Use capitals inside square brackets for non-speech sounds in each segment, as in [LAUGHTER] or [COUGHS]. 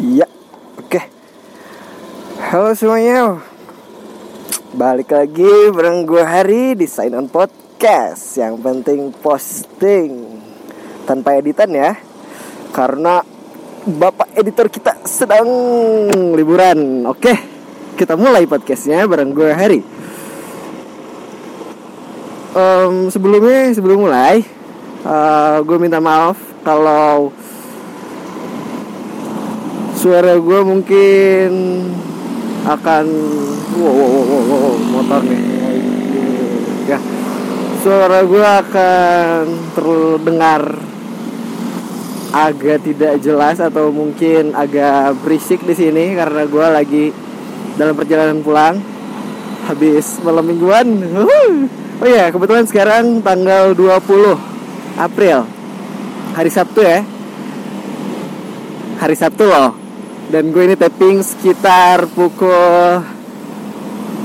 Iya, oke. Halo semuanya. Balik lagi bareng gue Hari di Sign On Podcast. Yang penting posting tanpa editan ya. Karena bapak editor kita sedang liburan. Oke, kita mulai podcastnya bareng gue Hari. Em, sebelumnya sebelum mulai, eh, gue minta maaf kalau suara gue mungkin akan wow, wow, wow, wow, motor nih. Ya. Suara gue akan terdengar agak tidak jelas atau mungkin agak berisik di sini karena gue lagi dalam perjalanan pulang. Habis malam mingguan. Oh iya kebetulan sekarang tanggal 20 April. Hari Sabtu ya. Hari Sabtu loh dan gue ini tapping sekitar pukul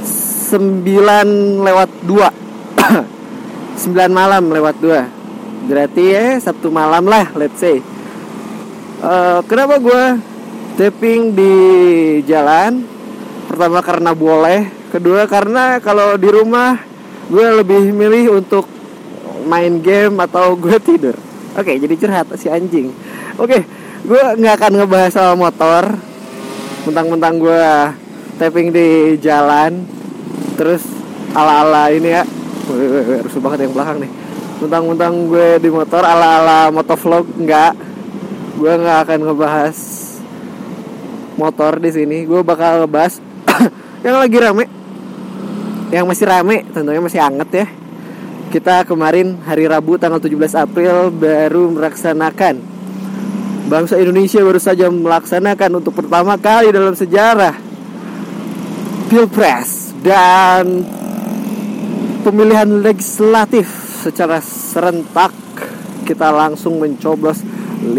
9 lewat 2 9 [COUGHS] malam lewat 2 Berarti ya Sabtu malam lah let's say. Eh, Kenapa gue tapping di jalan? Pertama karena boleh. Kedua karena kalau di rumah Gue lebih milih untuk main game atau gue tidur. Oke jadi curhat si anjing. Oke gue nggak akan ngebahas soal motor. Mentang-mentang gue tapping di jalan terus ala-ala ini ya. Rusuh banget yang belakang nih. Mentang-mentang gue di motor ala-ala motovlog nggak. Gue nggak akan ngebahas motor di sini. Gue bakal ngebahas [COUGHS] yang lagi rame. Yang masih rame tentunya masih anget ya. Kita kemarin hari Rabu tanggal 17 April baru melaksanakan bangsa Indonesia baru saja melaksanakan untuk pertama kali dalam sejarah Pilpres dan pemilihan legislatif secara serentak. Kita langsung mencoblos 5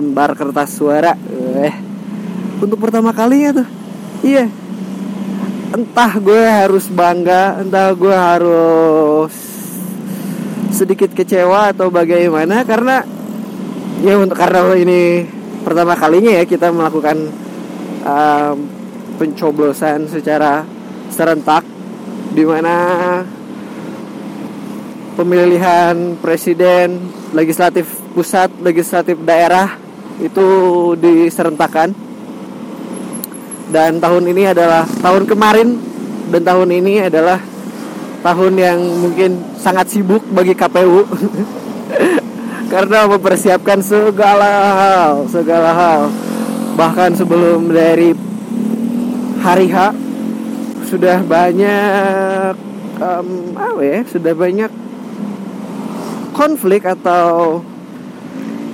lembar kertas suara. Eh untuk pertama kalinya tuh. Iya. Entah gue harus bangga entah gue harus sedikit kecewa atau bagaimana karena ya untuk karena ini pertama kalinya ya kita melakukan um, pencoblosan secara serentak di mana pemilihan presiden legislatif pusat legislatif daerah itu diserentakkan dan tahun ini adalah tahun kemarin dan tahun ini adalah tahun yang mungkin sangat sibuk bagi KPU [LAUGHS] karena mempersiapkan segala hal, segala hal. Bahkan sebelum dari hari H sudah banyak em, apa ya? Sudah banyak konflik atau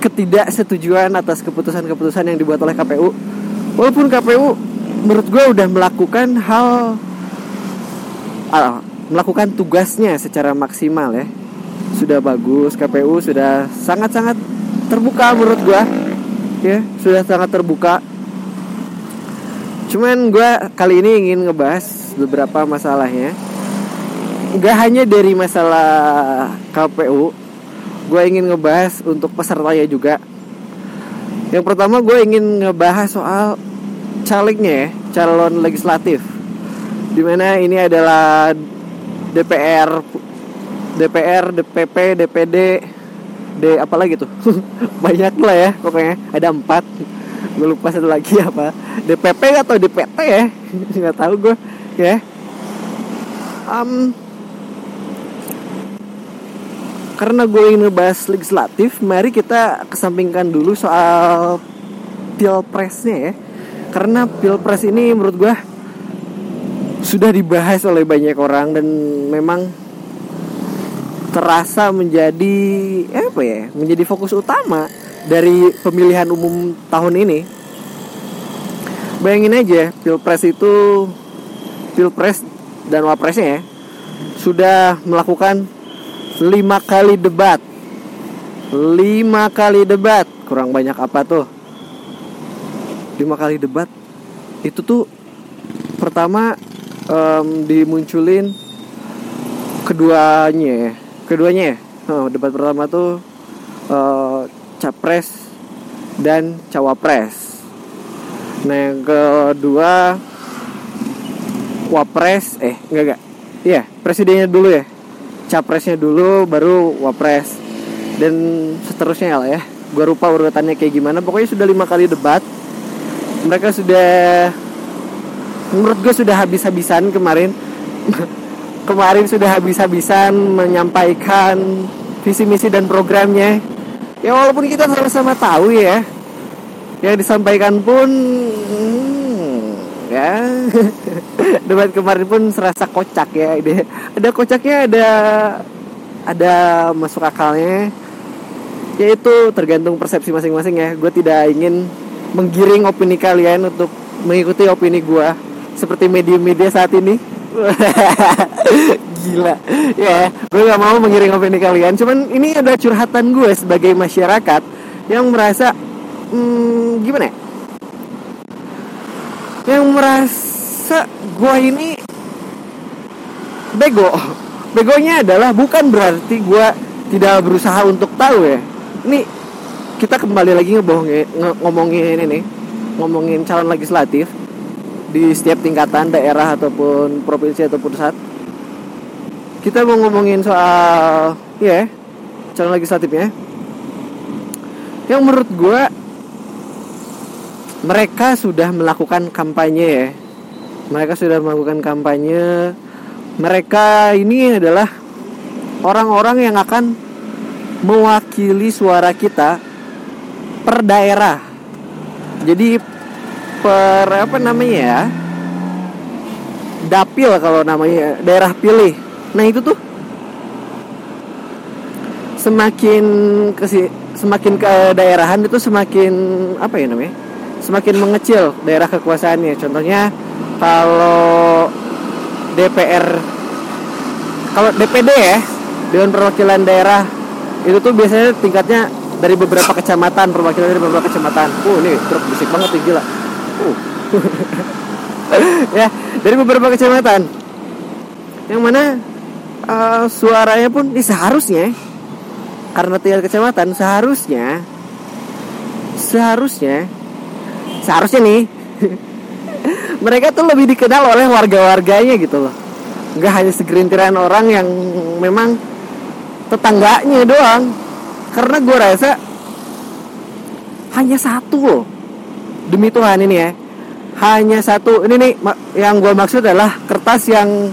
ketidaksetujuan atas keputusan-keputusan yang dibuat oleh KPU. Walaupun KPU menurut gue udah melakukan hal ah, melakukan tugasnya secara maksimal ya sudah bagus KPU sudah sangat-sangat terbuka menurut gua. Ya sudah sangat terbuka. Cuman gua kali ini ingin ngebahas beberapa masalahnya. Nggak hanya dari masalah KPU gue ingin ngebahas untuk pesertanya juga. Yang pertama gue ingin ngebahas soal calegnya ya calon legislatif. Di mana ini adalah DPR DPR, DPP, DPD, D apa lagi tuh? [LAUGHS] Banyak lah ya pokoknya. Ada empat. Gue lupa satu lagi apa. DPP atau DPT ya? [LAUGHS] Nggak tahu gue ya. Um, karena gue ingin ngebahas legislatif, mari kita kesampingkan dulu soal pilpresnya ya. Karena pilpres ini menurut gue sudah dibahas oleh banyak orang dan memang terasa menjadi apa ya menjadi fokus utama dari pemilihan umum tahun ini. Bayangin aja pilpres itu pilpres dan wapresnya ya sudah melakukan lima kali debat. Lima kali debat. Kurang banyak apa tuh? Lima kali debat. Itu tuh pertama em, dimunculin keduanya ya keduanya ya Oh, debat pertama tuh eh, capres dan cawapres. Nah yang kedua wapres eh enggak enggak. Iya presidennya dulu ya. Capresnya dulu baru wapres. Dan seterusnya lah ya. Gue lupa urutannya kayak gimana. Pokoknya sudah lima kali debat. Mereka sudah menurut gue sudah habis-habisan kemarin [LAUGHS] kemarin sudah habis-habisan menyampaikan visi misi dan programnya. Ya walaupun kita sama-sama tahu ya yang disampaikan pun hmm, ya. [LAUGHS] Debat kemarin pun serasa kocak ya ada kocaknya ada ada masuk akalnya. Yaitu tergantung persepsi masing-masing ya. Gue tidak ingin menggiring opini kalian untuk mengikuti opini gue seperti media-media saat ini [LAUGHS] gila. Ya gue gak mau menggiring opini kalian. Cuman ini ada curhatan gue sebagai masyarakat yang merasa hmm, gimana ya? Yang merasa gue ini bego. Begonya adalah bukan berarti gue tidak berusaha untuk tahu ya. Ini kita kembali lagi ngebohongin ngomongin ini ngomongin calon legislatif di setiap tingkatan daerah ataupun provinsi atau pusat kita mau ngomongin soal ya yeah, calon legislatifnya yang menurut gue mereka sudah melakukan kampanye ya. Mereka sudah melakukan kampanye. Mereka ini adalah orang-orang yang akan mewakili suara kita per daerah. Jadi per apa namanya ya? Dapil kalau namanya daerah pilih nah itu tuh semakin ke semakin ke daerahan itu semakin apa ya namanya semakin mengecil daerah kekuasaannya. Contohnya kalau DPR kalau DPD ya Dewan Perwakilan Daerah itu tuh biasanya tingkatnya dari beberapa kecamatan perwakilan dari beberapa kecamatan. Uh ini truk bisik banget nih gila. Uh. [LAUGHS] ya dari beberapa kecamatan yang mana uh, suaranya pun ini seharusnya karena tinggal kecamatan seharusnya seharusnya seharusnya nih [LAUGHS] mereka tuh lebih dikenal oleh warga-warganya gitu loh. Nggak hanya segerintiran orang yang memang tetangganya doang. Karena gue rasa hanya satu loh demi Tuhan ini ya. Hanya satu ini nih yang gue maksud adalah kertas yang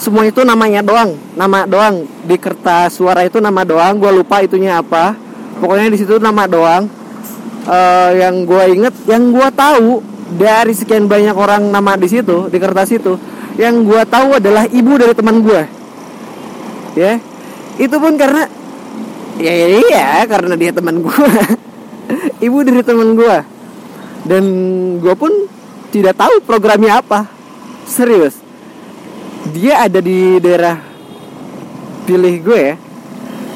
semua itu namanya doang nama doang. Di kertas suara itu nama doang gue lupa itunya apa. Pokoknya di situ nama doang. Uh, yang gue inget yang gue tahu dari sekian banyak orang nama di situ di kertas itu yang gue tahu adalah ibu dari teman gue ya itu pun karena ya iya karena dia teman gue [LAUGHS] ibu dari teman gue dan gue pun tidak tahu programnya apa. Serius dia ada di daerah pilih gue ya.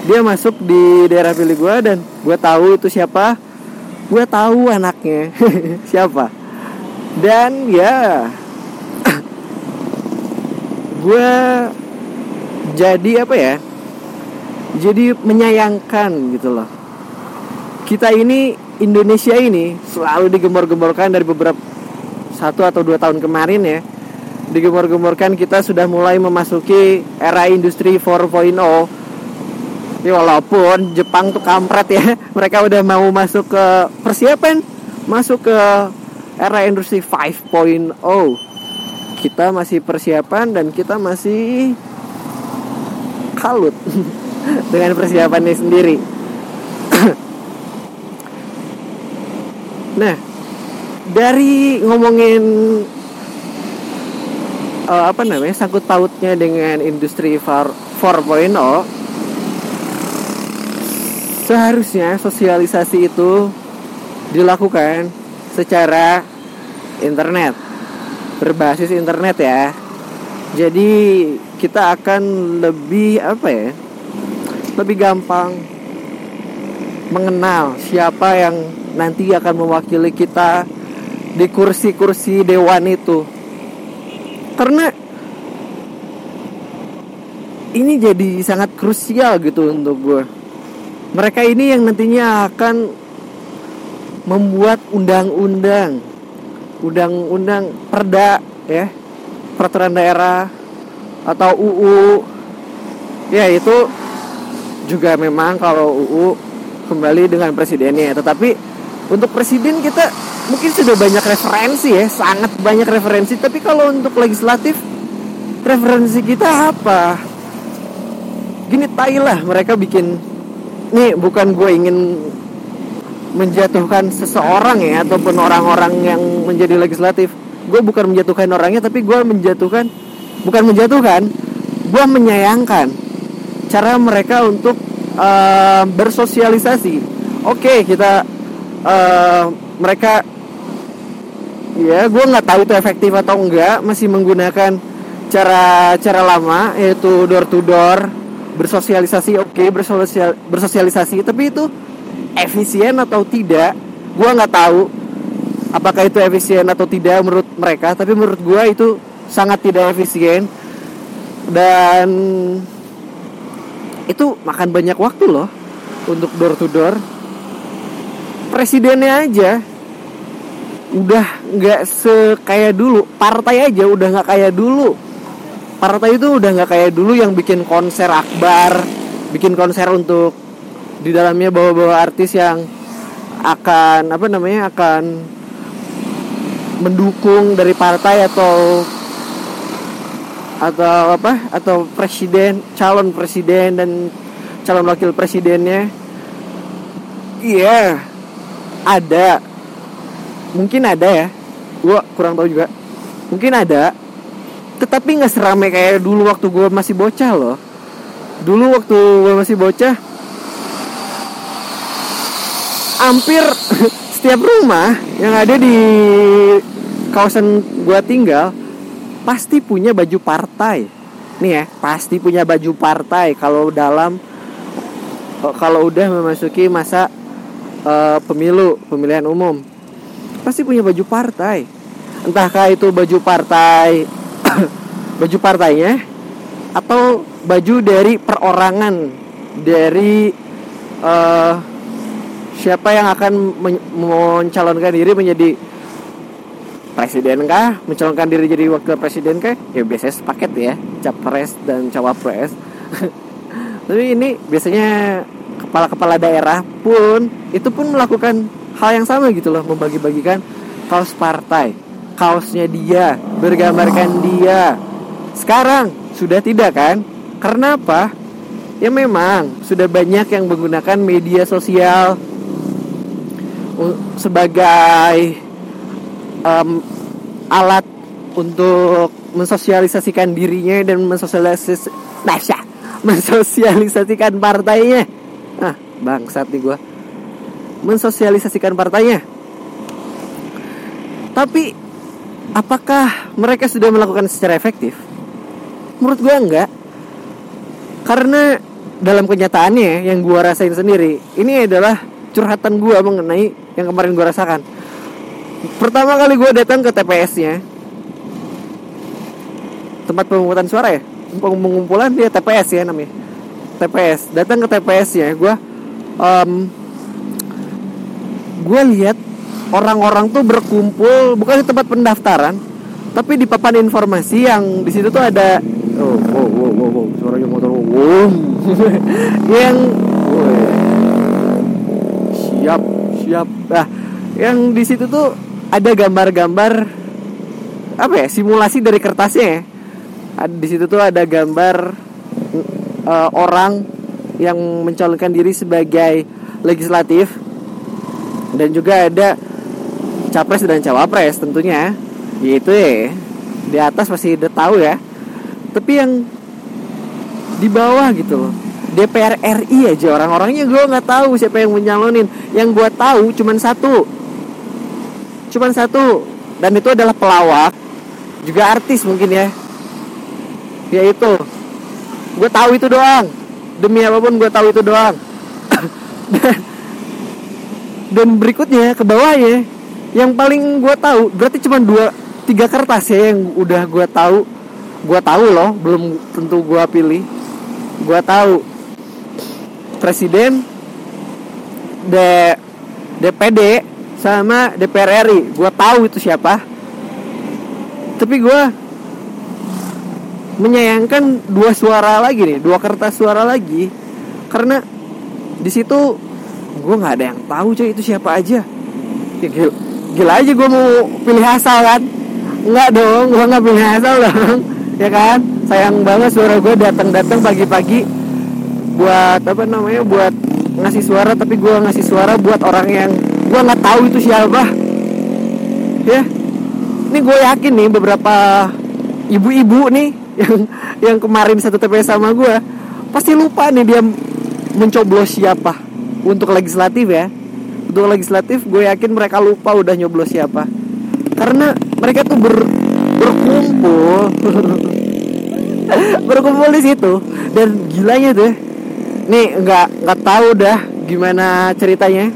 Dia masuk di daerah pilih gue dan gue tahu itu siapa. Gue tahu anaknya. [LAUGHS] Siapa? Dan ya [COUGHS] gue jadi apa ya? Jadi menyayangkan gitu loh. Kita ini Indonesia ini selalu digembor-gemborkan dari beberapa satu atau dua tahun kemarin ya digembor-gemborkan kita sudah mulai memasuki era industri 4.0 Ya walaupun Jepang tuh kampret ya [LAUGHS] Mereka udah mau masuk ke persiapan Masuk ke era industri 5.0 Kita masih persiapan dan kita masih kalut [LAUGHS] Dengan persiapannya sendiri. [CLEARS THROAT] Nah Dari ngomongin uh, Apa namanya Sangkut pautnya dengan industri 4.0 seharusnya sosialisasi itu dilakukan secara internet berbasis internet ya. Jadi kita akan lebih apa ya lebih gampang mengenal siapa yang nanti akan mewakili kita di kursi-kursi dewan itu karena ini jadi sangat krusial gitu untuk gue mereka ini yang nantinya akan membuat undang-undang. Undang-undang perda ya. Peraturan daerah atau UU ya itu juga memang kalau UU kembali dengan presidennya. Tetapi untuk presiden kita mungkin sudah banyak referensi ya sangat banyak referensi. Tapi kalau untuk legislatif referensi kita apa? Gini tai lah mereka bikin. Nih bukan gue ingin menjatuhkan seseorang ya ataupun orang-orang yang menjadi legislatif. Gue bukan menjatuhkan orangnya tapi gue menjatuhkan bukan menjatuhkan gue menyayangkan cara mereka untuk uh, bersosialisasi. Oke okay, kita uh, mereka ya gue nggak tahu itu efektif atau enggak masih menggunakan cara cara lama yaitu door to door bersosialisasi oke okay, bersosial, bersosialisasi tapi itu efisien atau tidak gue nggak tahu apakah itu efisien atau tidak menurut mereka tapi menurut gue itu sangat tidak efisien dan itu makan banyak waktu loh untuk door to door presidennya aja. Udah nggak sekaya dulu. Partai aja udah nggak kayak dulu. Partai itu udah nggak kayak dulu yang bikin konser akbar bikin konser untuk di dalamnya bawa-bawa artis yang akan apa namanya akan mendukung dari partai atau atau apa atau presiden calon presiden dan calon wakil presidennya. Iya ada. Mungkin ada ya. Gue kurang tahu juga. Mungkin ada. Tetapi nggak seramai kayak dulu waktu gue masih bocah loh. Dulu waktu gue masih bocah hampir [LAUGHS] setiap rumah yang ada di kawasan gue tinggal pasti punya baju partai. Nih ya pasti punya baju partai kalau dalam kalau udah memasuki masa uh, pemilu pemilihan umum. Pasti punya baju partai. Entahkah itu baju partai [COUGHS] baju partainya atau baju dari perorangan dari uh, siapa yang akan mencalonkan diri menjadi presiden kah? Mencalonkan diri jadi wakil presiden kah? Ya biasanya sepaket ya capres dan cawapres. [LAUGHS] Tapi ini biasanya kepala-kepala daerah pun itu pun melakukan hal yang sama gitu loh membagi-bagikan kaos partai. Kaosnya dia bergambarkan dia. Sekarang sudah tidak kan? Karena apa? Ya memang sudah banyak yang menggunakan media sosial sebagai um, alat untuk mensosialisasikan dirinya dan mensosialisasi nah, mensosialisasikan partainya. ah bangsat nih gue mensosialisasikan partainya. Tapi apakah mereka sudah melakukan secara efektif? Menurut gue enggak. Karena dalam kenyataannya yang gue rasain sendiri ini adalah curhatan gue mengenai yang kemarin gue rasakan. Pertama kali gue datang ke TPS-nya tempat pemungutan suara ya? Pengumpulan dia TPS ya namanya. TPS datang ke TPS ya gue um, gue lihat orang-orang tuh berkumpul bukan di tempat pendaftaran tapi di papan informasi yang di situ tuh ada oh wow wow wow, wow. suaranya motor wow [LAUGHS] yang oh, siap siap nah yang di situ tuh ada gambar-gambar apa ya simulasi dari kertasnya ya di situ tuh ada gambar uh, orang yang mencalonkan diri sebagai legislatif. Dan juga ada capres dan cawapres tentunya. Itu ya di atas masih udah tahu ya. Tapi yang di bawah gitu loh. DPR RI aja orang-orangnya. Gue nggak tahu siapa yang menyalonin. Yang gue tahu cuman satu. Cuman satu. Dan itu adalah pelawak. Juga artis mungkin ya. Ya itu gue tahu itu doang demi apa pun gue tahu itu doang. Dan, dan berikutnya ke bawah ya yang paling gue tahu berarti cuma dua tiga kertas ya yang udah gue tahu. Gue tahu loh belum tentu gue pilih. Gue tahu presiden D, DPD sama DPR RI gue tahu itu siapa. Tapi gue menyayangkan dua suara lagi nih dua kertas suara lagi. Karena di situ gue nggak ada yang tahu cuy itu siapa aja. Ya, gila, gila aja gue mau pilih asal kan? Nggak dong gue nggak pilih asal dong [LAUGHS] ya kan? Sayang banget suara gue datang-datang pagi-pagi buat apa namanya buat ngasih suara tapi gue ngasih suara buat orang yang gue nggak tahu itu siapa. Ya? Ini gue yakin nih beberapa ibu-ibu nih yang yang kemarin satu TPS sama gue pasti lupa nih dia mencoblos siapa untuk legislatif ya. Untuk legislatif gue yakin mereka lupa udah nyoblos siapa. Karena mereka tuh ber, berkumpul. [LAUGHS] Berkumpul di situ. Dan gilanya tuh nih nggak nggak tahu dah gimana ceritanya.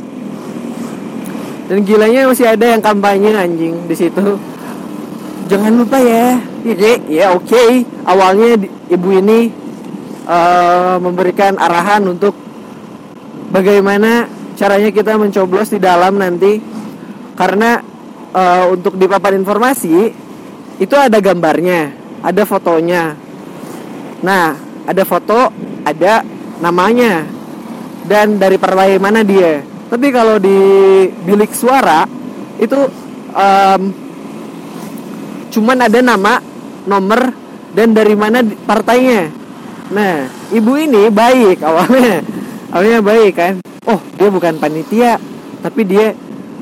Dan gilanya masih ada yang kampanye anjing di situ. Jangan lupa ya ya, ya oke. Okay. awalnya ibu ini uh, memberikan arahan untuk bagaimana caranya kita mencoblos di dalam nanti. Karena uh, untuk di papan informasi itu ada gambarnya ada fotonya. Nah ada foto ada namanya. Dan dari partai mana dia. Tapi kalau di bilik suara itu um, cuman ada nama, nomor dan dari mana partainya. Nah, ibu ini baik awalnya. [LAUGHS] Awalnya baik kan. Oh, dia bukan panitia, tapi dia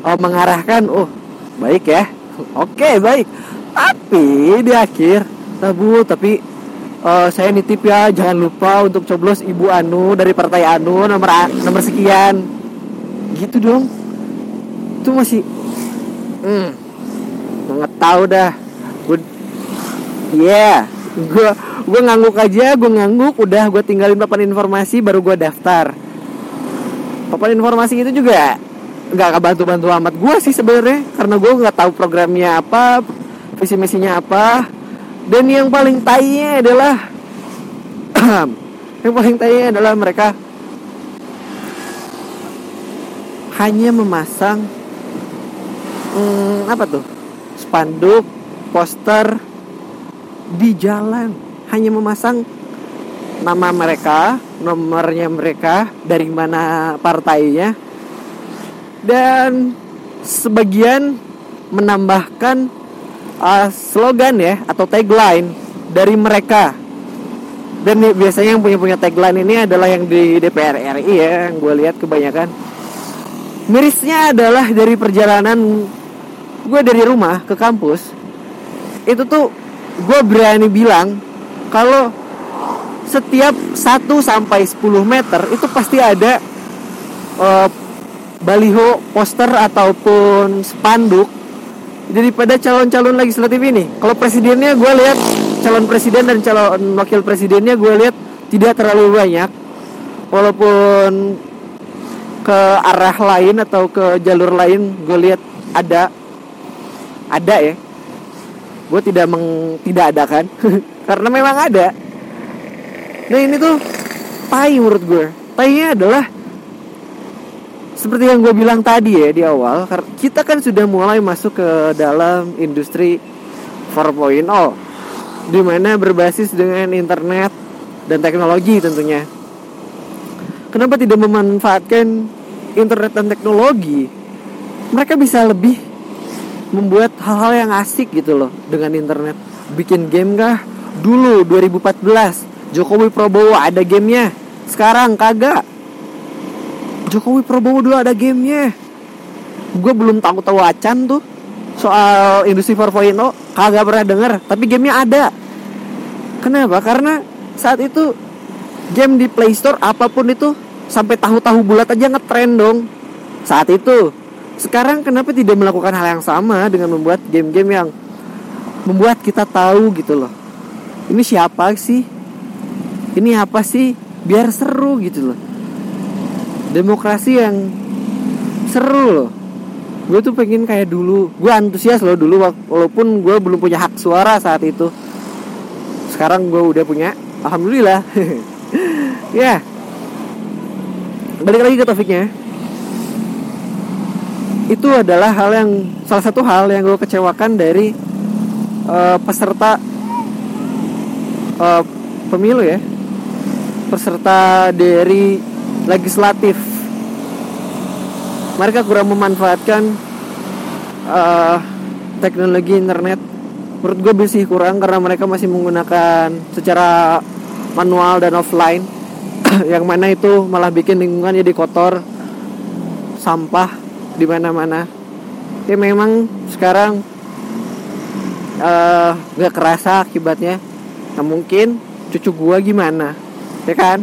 oh, mengarahkan. Oh, baik ya. [LAUGHS] Oke, baik. Tapi di akhir, tabu tapi uh, saya nitip ya jangan lupa untuk coblos ibu Anu dari partai Anu nomor nomor sekian gitu dong itu masih hmm nggak tahu dah yeah gue gue ngangguk aja gue ngangguk udah gue tinggalin papan informasi baru gue daftar. Papan informasi itu juga nggak bantu bantu amat gue sih sebenarnya karena gue nggak tahu programnya apa visi misinya apa. Dan yang paling tainya adalah [CLEARS THROAT] yang paling tainya adalah mereka hanya memasang hmm, apa tuh? Spanduk poster di jalan. Hanya memasang nama mereka nomornya mereka dari mana partainya. Dan sebagian menambahkan uh, slogan ya atau tagline dari mereka. Dan biasanya yang punya punya tagline ini adalah yang di DPR RI ya yang gue lihat kebanyakan. Mirisnya adalah dari perjalanan gue dari rumah ke kampus. Itu tuh gue berani bilang kalau setiap 1 sampai 10 meter itu pasti ada uh, baliho poster ataupun spanduk daripada calon-calon legislatif ini. Kalau presidennya gue lihat calon presiden dan calon wakil presidennya gue lihat tidak terlalu banyak walaupun ke arah lain atau ke jalur lain gue lihat ada ada ya gue tidak meng tidak ada kan? [LAUGHS] Karena memang ada. Nah ini tuh tai menurut gue tainya adalah seperti yang gue bilang tadi ya di awal kita kan sudah mulai masuk ke dalam industri 4.0 di mana berbasis dengan internet dan teknologi tentunya. Kenapa tidak memanfaatkan internet dan teknologi? Mereka bisa lebih membuat hal-hal yang asik gitu loh dengan internet. Bikin game kah? Dulu 2014 Jokowi Prabowo ada gamenya. Sekarang kagak. Jokowi Prabowo dulu ada gamenya. Gue belum tahu tahu acan tuh. Soal industri 4.0 kagak pernah denger tapi gamenya ada. Kenapa? Karena saat itu game di Play Store apa pun itu sampai tahu-tahu bulat aja ngetrend dong. Saat itu sekarang kenapa tidak melakukan hal yang sama dengan membuat game-game yang membuat kita tahu gitu loh? Ini siapa sih? Ini apa sih? Biar seru gitu loh. Demokrasi yang seru loh. Gue tuh pengen kayak dulu gue antusias loh dulu walaupun gue belum punya hak suara saat itu. Sekarang gue udah punya alhamdulillah. [LAUGHS] Ya. Balik lagi ke topiknya itu adalah hal yang salah satu hal yang gue kecewakan dari uh, peserta uh, pemilu ya. Peserta dari legislatif. Mereka kurang memanfaatkan uh, teknologi internet. Menurut gue masih kurang karena mereka masih menggunakan secara manual dan offline. [COUGHS] Yang mana itu malah bikin lingkungan jadi kotor sampah di mana-mana. Ya memang sekarang uh, nggak kerasa akibatnya. Nah mungkin cucu gua gimana ya kan?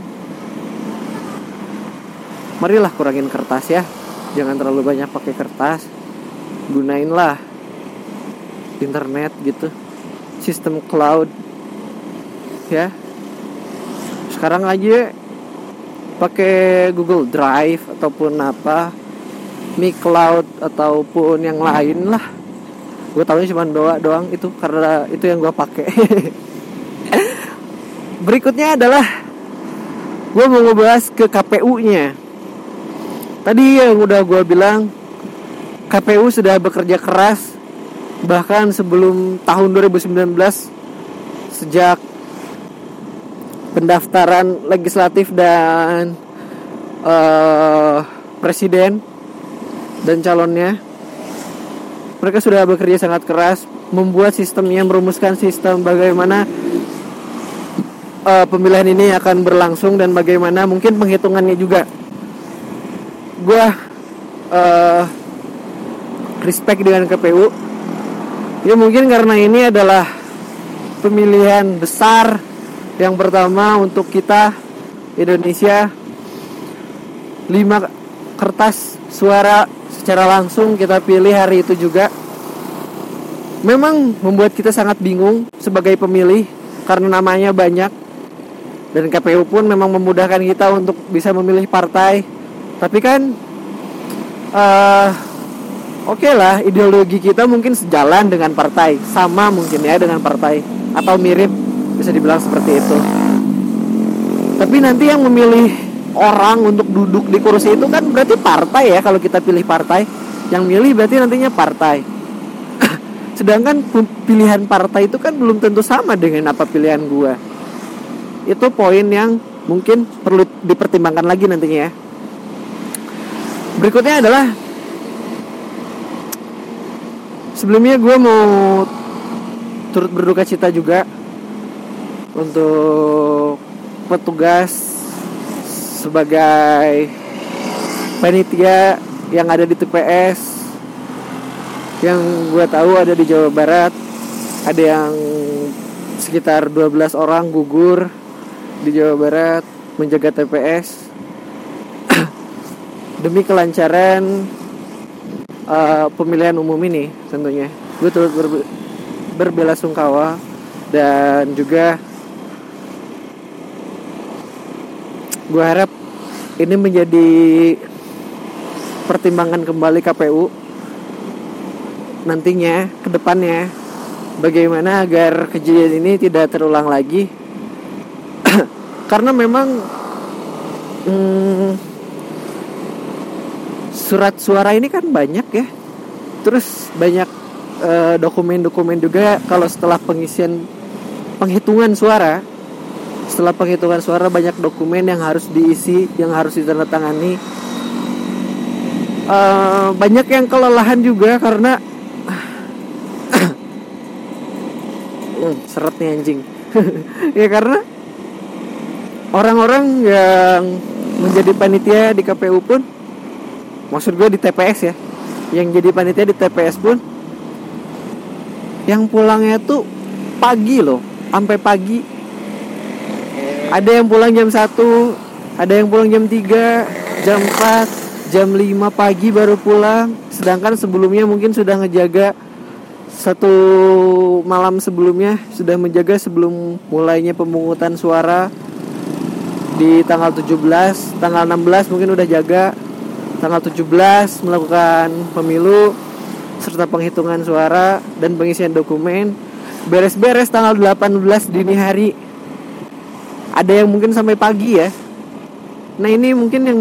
Marilah kurangin kertas ya. Jangan terlalu banyak pakai kertas. Gunainlah internet gitu. Sistem cloud ya. Sekarang aja pakai Google Drive ataupun apa Mi Cloud ataupun yang lain lah. Gue tahu cuma doa doang itu karena itu yang gue pakai. [LAUGHS] Berikutnya adalah gue mau ngebahas ke KPU-nya tadi yang udah gue bilang KPU sudah bekerja keras bahkan sebelum tahun 2019 sejak pendaftaran legislatif dan uh, presiden dan calonnya. Mereka sudah bekerja sangat keras membuat sistemnya merumuskan sistem bagaimana uh, pemilihan ini akan berlangsung dan bagaimana mungkin penghitungannya juga. Gue uh, respect dengan KPU ya mungkin karena ini adalah pemilihan besar yang pertama untuk kita Indonesia. Lima kertas suara secara langsung kita pilih hari itu juga. Memang membuat kita sangat bingung sebagai pemilih karena namanya banyak. Dan KPU pun memang memudahkan kita untuk bisa memilih partai. Tapi kan uh, oke okay lah ideologi kita mungkin sejalan dengan partai. Sama mungkin ya dengan partai. Atau mirip bisa dibilang seperti itu. Tapi nanti yang memilih orang untuk duduk di kursi itu kan berarti partai ya kalau kita pilih partai. Yang milih berarti nantinya partai. [COUGHS] Sedangkan pilihan partai itu kan belum tentu sama dengan apa pilihan gua. Itu poin yang mungkin perlu dipertimbangkan lagi nantinya ya. Berikutnya adalah sebelumnya gue mau turut berduka cita juga untuk petugas sebagai panitia yang ada di TPS yang gue tahu ada di Jawa Barat. Ada yang sekitar 12 orang gugur di Jawa Barat menjaga TPS [CLEARS THROAT] demi kelancaran uh, pemilihan umum ini tentunya. Gue turut ber berbela sungkawa dan juga gue harap ini menjadi pertimbangan kembali KPU nantinya ke depannya. Bagaimana agar kejadian ini tidak terulang lagi? [CLEARS THROAT] Karena memang hmm, surat suara ini kan banyak ya. Terus banyak eh, dokumen-dokumen uh, juga kalau setelah pengisian penghitungan suara setelah penghitungan suara banyak dokumen yang harus diisi yang harus ditandatangani. Uh, banyak yang kelelahan juga karena uh, [COUGHS] seret nih anjing. [LAUGHS] Ya karena orang-orang yang menjadi panitia di KPU pun maksud gue di TPS ya yang jadi panitia di TPS pun yang pulangnya tuh pagi loh sampai pagi ada yang pulang jam 1 ada yang pulang jam 3 jam 4 jam 5 pagi baru pulang. Sedangkan sebelumnya mungkin sudah ngejaga satu malam sebelumnya sudah menjaga sebelum mulainya pemungutan suara di tanggal 17 tanggal 16 mungkin udah jaga. Tanggal 17 melakukan pemilu serta penghitungan suara dan pengisian dokumen. Beres-beres tanggal 18 dini hari ada yang mungkin sampai pagi ya nah ini mungkin yang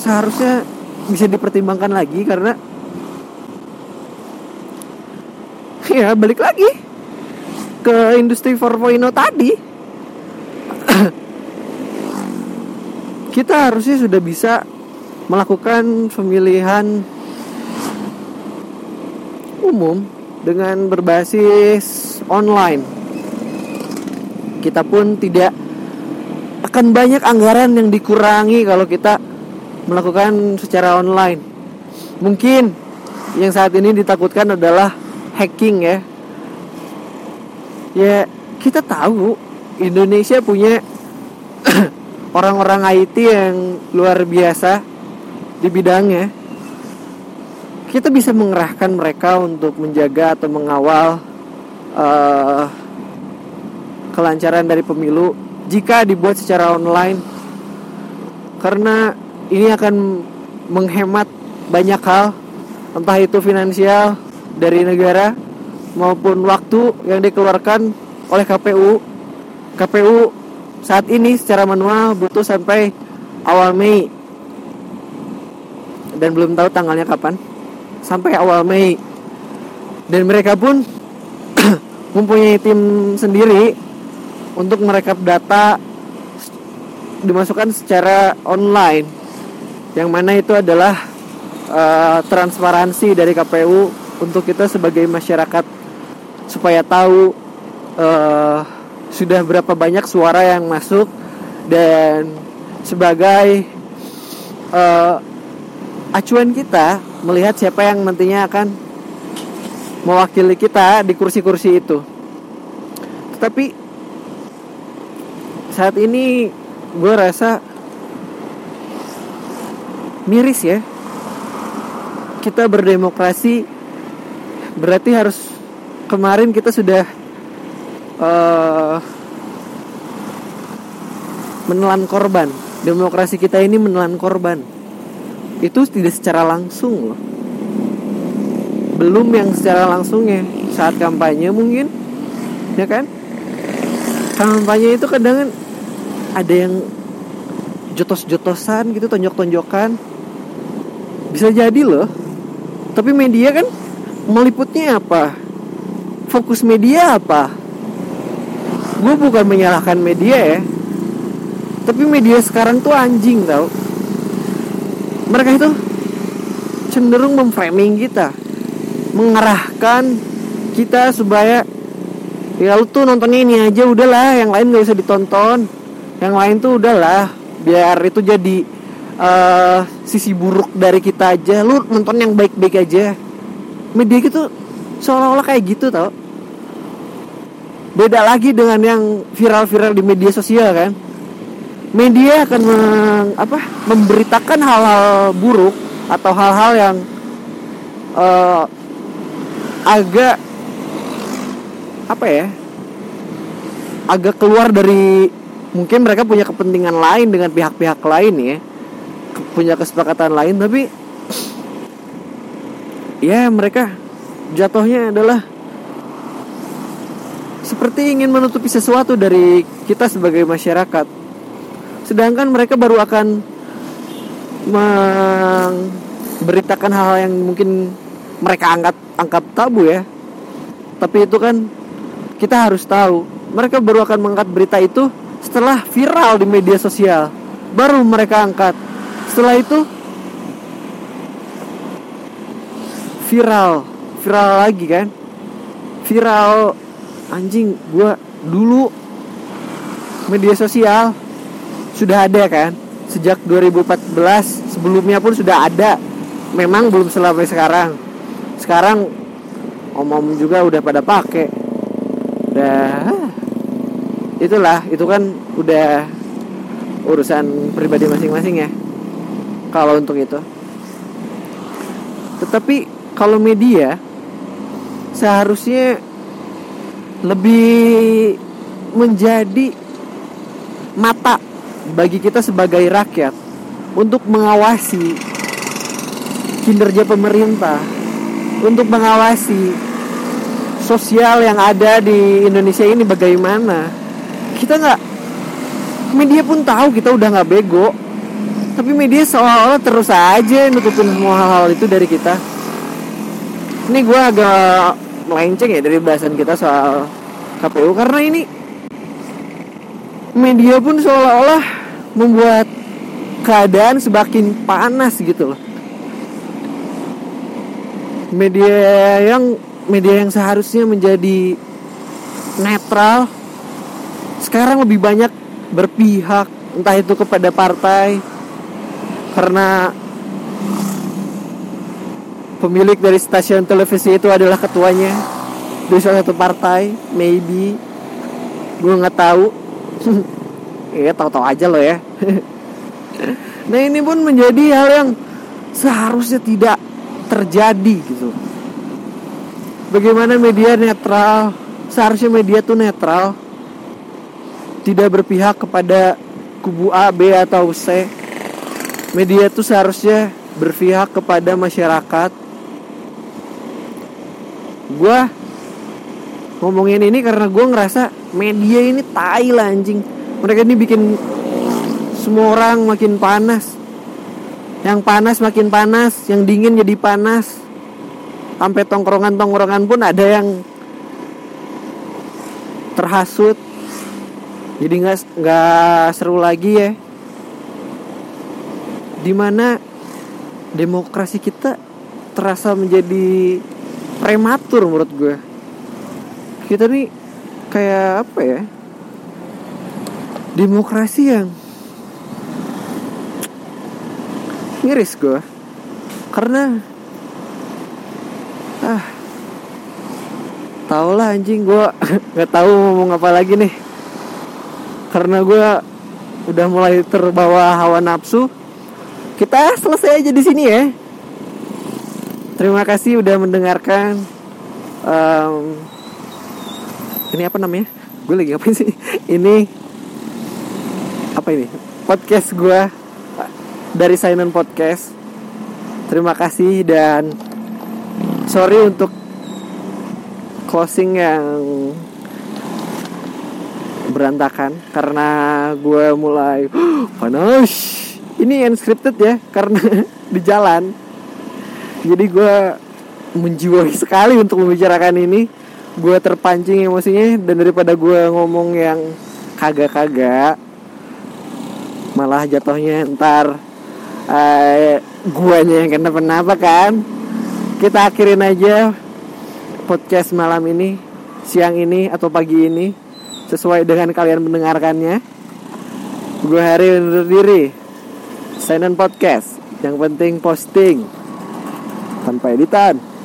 seharusnya bisa dipertimbangkan lagi karena ya balik lagi ke industri 4.0 tadi [CLEARS THROAT] kita harusnya sudah bisa melakukan pemilihan umum dengan berbasis online. Kita pun tidak akan banyak anggaran yang dikurangi kalau kita melakukan secara online. Mungkin yang saat ini ditakutkan adalah hacking ya. Ya, kita tahu Indonesia punya [CLEARS THROAT] orang-orang IT yang luar biasa di bidangnya. Kita bisa mengerahkan mereka untuk menjaga atau mengawal uh, kelancaran dari pemilu jika dibuat secara online karena ini akan menghemat banyak hal entah itu finansial dari negara maupun waktu yang dikeluarkan oleh KPU KPU saat ini secara manual butuh sampai awal Mei. Dan belum tahu tanggalnya kapan. Sampai awal Mei. Dan mereka pun [CLEARS THROAT] mempunyai tim sendiri untuk merekap data dimasukkan secara online yang mana itu adalah uh, transparansi dari KPU untuk kita sebagai masyarakat supaya tahu uh, sudah berapa banyak suara yang masuk dan sebagai uh, acuan kita melihat siapa yang nantinya akan mewakili kita di kursi-kursi itu. Tetapi saat ini gue rasa miris ya. Kita berdemokrasi berarti harus kemarin kita sudah uh, menelan korban. Demokrasi kita ini menelan korban. Itu tidak secara langsung loh. Belum yang secara langsungnya. Saat kampanye mungkin ya kan? Kampanye itu kadang ada yang jotos-jotosan gitu tonjok-tonjokan. Bisa jadi loh. Tapi media kan meliputnya apa? Fokus media apa? Gue bukan menyalahkan media ya. Tapi media sekarang tuh anjing tau. Mereka itu cenderung memframing kita. Mengarahkan kita supaya ya lu tuh nontonnya ini aja udahlah yang lain gak usah ditonton yang lain tuh udahlah biar itu jadi uh, sisi buruk dari kita aja. Lu nonton yang baik-baik aja. Media gitu seolah-olah kayak gitu tau. Beda lagi dengan yang viral-viral di media sosial kan. Media akan meng, apa memberitakan hal-hal buruk atau hal-hal yang uh, agak apa ya agak keluar dari mungkin mereka punya kepentingan lain dengan pihak-pihak lain ya. Punya kesepakatan lain tapi ya mereka jatuhnya adalah seperti ingin menutupi sesuatu dari kita sebagai masyarakat. Sedangkan mereka baru akan memberitakan hal-hal yang mungkin mereka angkat angkat tabu ya. Tapi itu kan kita harus tahu. Mereka baru akan mengangkat berita itu setelah viral di media sosial baru mereka angkat. Setelah itu viral. Viral lagi kan? Viral. Anjing gue dulu media sosial sudah ada kan? Sejak 2014 sebelumnya pun sudah ada. Memang belum selama sekarang. Sekarang om-om juga udah pada pakai. Udah itulah itu kan udah urusan pribadi masing-masing ya kalau untuk itu. Tetapi kalau media seharusnya lebih menjadi mata bagi kita sebagai rakyat untuk mengawasi kinerja pemerintah, untuk mengawasi sosial yang ada di Indonesia ini bagaimana. Kita nggak media pun tahu kita udah nggak bego. Tapi media seolah-olah terus aja nutupin semua hal-hal itu dari kita. Ini gue agak melenceng ya dari bahasan kita soal KPU karena ini media pun seolah-olah membuat keadaan semakin panas gitu loh. Media yang media yang seharusnya menjadi netral sekarang lebih banyak berpihak entah itu kepada partai karena pemilik dari stasiun televisi itu adalah ketuanya. Dari salah satu partai maybe. Gue nggak tahu. [LAUGHS] Ya tahu-tahu aja lo ya. [LAUGHS] Nah ini pun menjadi hal yang seharusnya tidak terjadi gitu. Bagaimana media netral? Seharusnya media tuh netral tidak berpihak kepada kubu A, B atau C. Media tuh seharusnya berpihak kepada masyarakat. Gue ngomongin ini karena gue ngerasa media ini tai lah anjing. Mereka ini bikin semua orang makin panas. Yang panas makin panas yang dingin jadi panas. Sampai tongkrongan-tongkrongan pun ada yang terhasut jadi nggak nggak seru lagi ya. Di mana demokrasi kita terasa menjadi prematur menurut gue. Kita nih kayak apa ya? Demokrasi yang miris gue. Karena ah tau lah anjing gue [LAUGHS] nggak tahu ngomong apa lagi nih karena gue udah mulai terbawa hawa nafsu. Kita selesai aja di sini ya. Terima kasih udah mendengarkan. Um, ini apa namanya? Gue lagi ngapain sih? [LAUGHS] Ini apa ini? Podcast gue dari Silent Podcast. Terima kasih dan sorry untuk closing yang berantakan karena gue mulai [GASPS] panas. Ini unscripted ya karena [LAUGHS] di jalan. Jadi gue menjiwai sekali untuk membicarakan ini. Gue terpancing emosinya dan daripada gue ngomong yang kagak-kagak malah jatuhnya ntar uh, guanya yang kenapa-napa kan. Kita akhirin aja podcast malam ini siang ini atau pagi ini sesuai dengan kalian mendengarkannya. Gue hari undur diri. Silent Podcast yang penting posting. Tanpa editan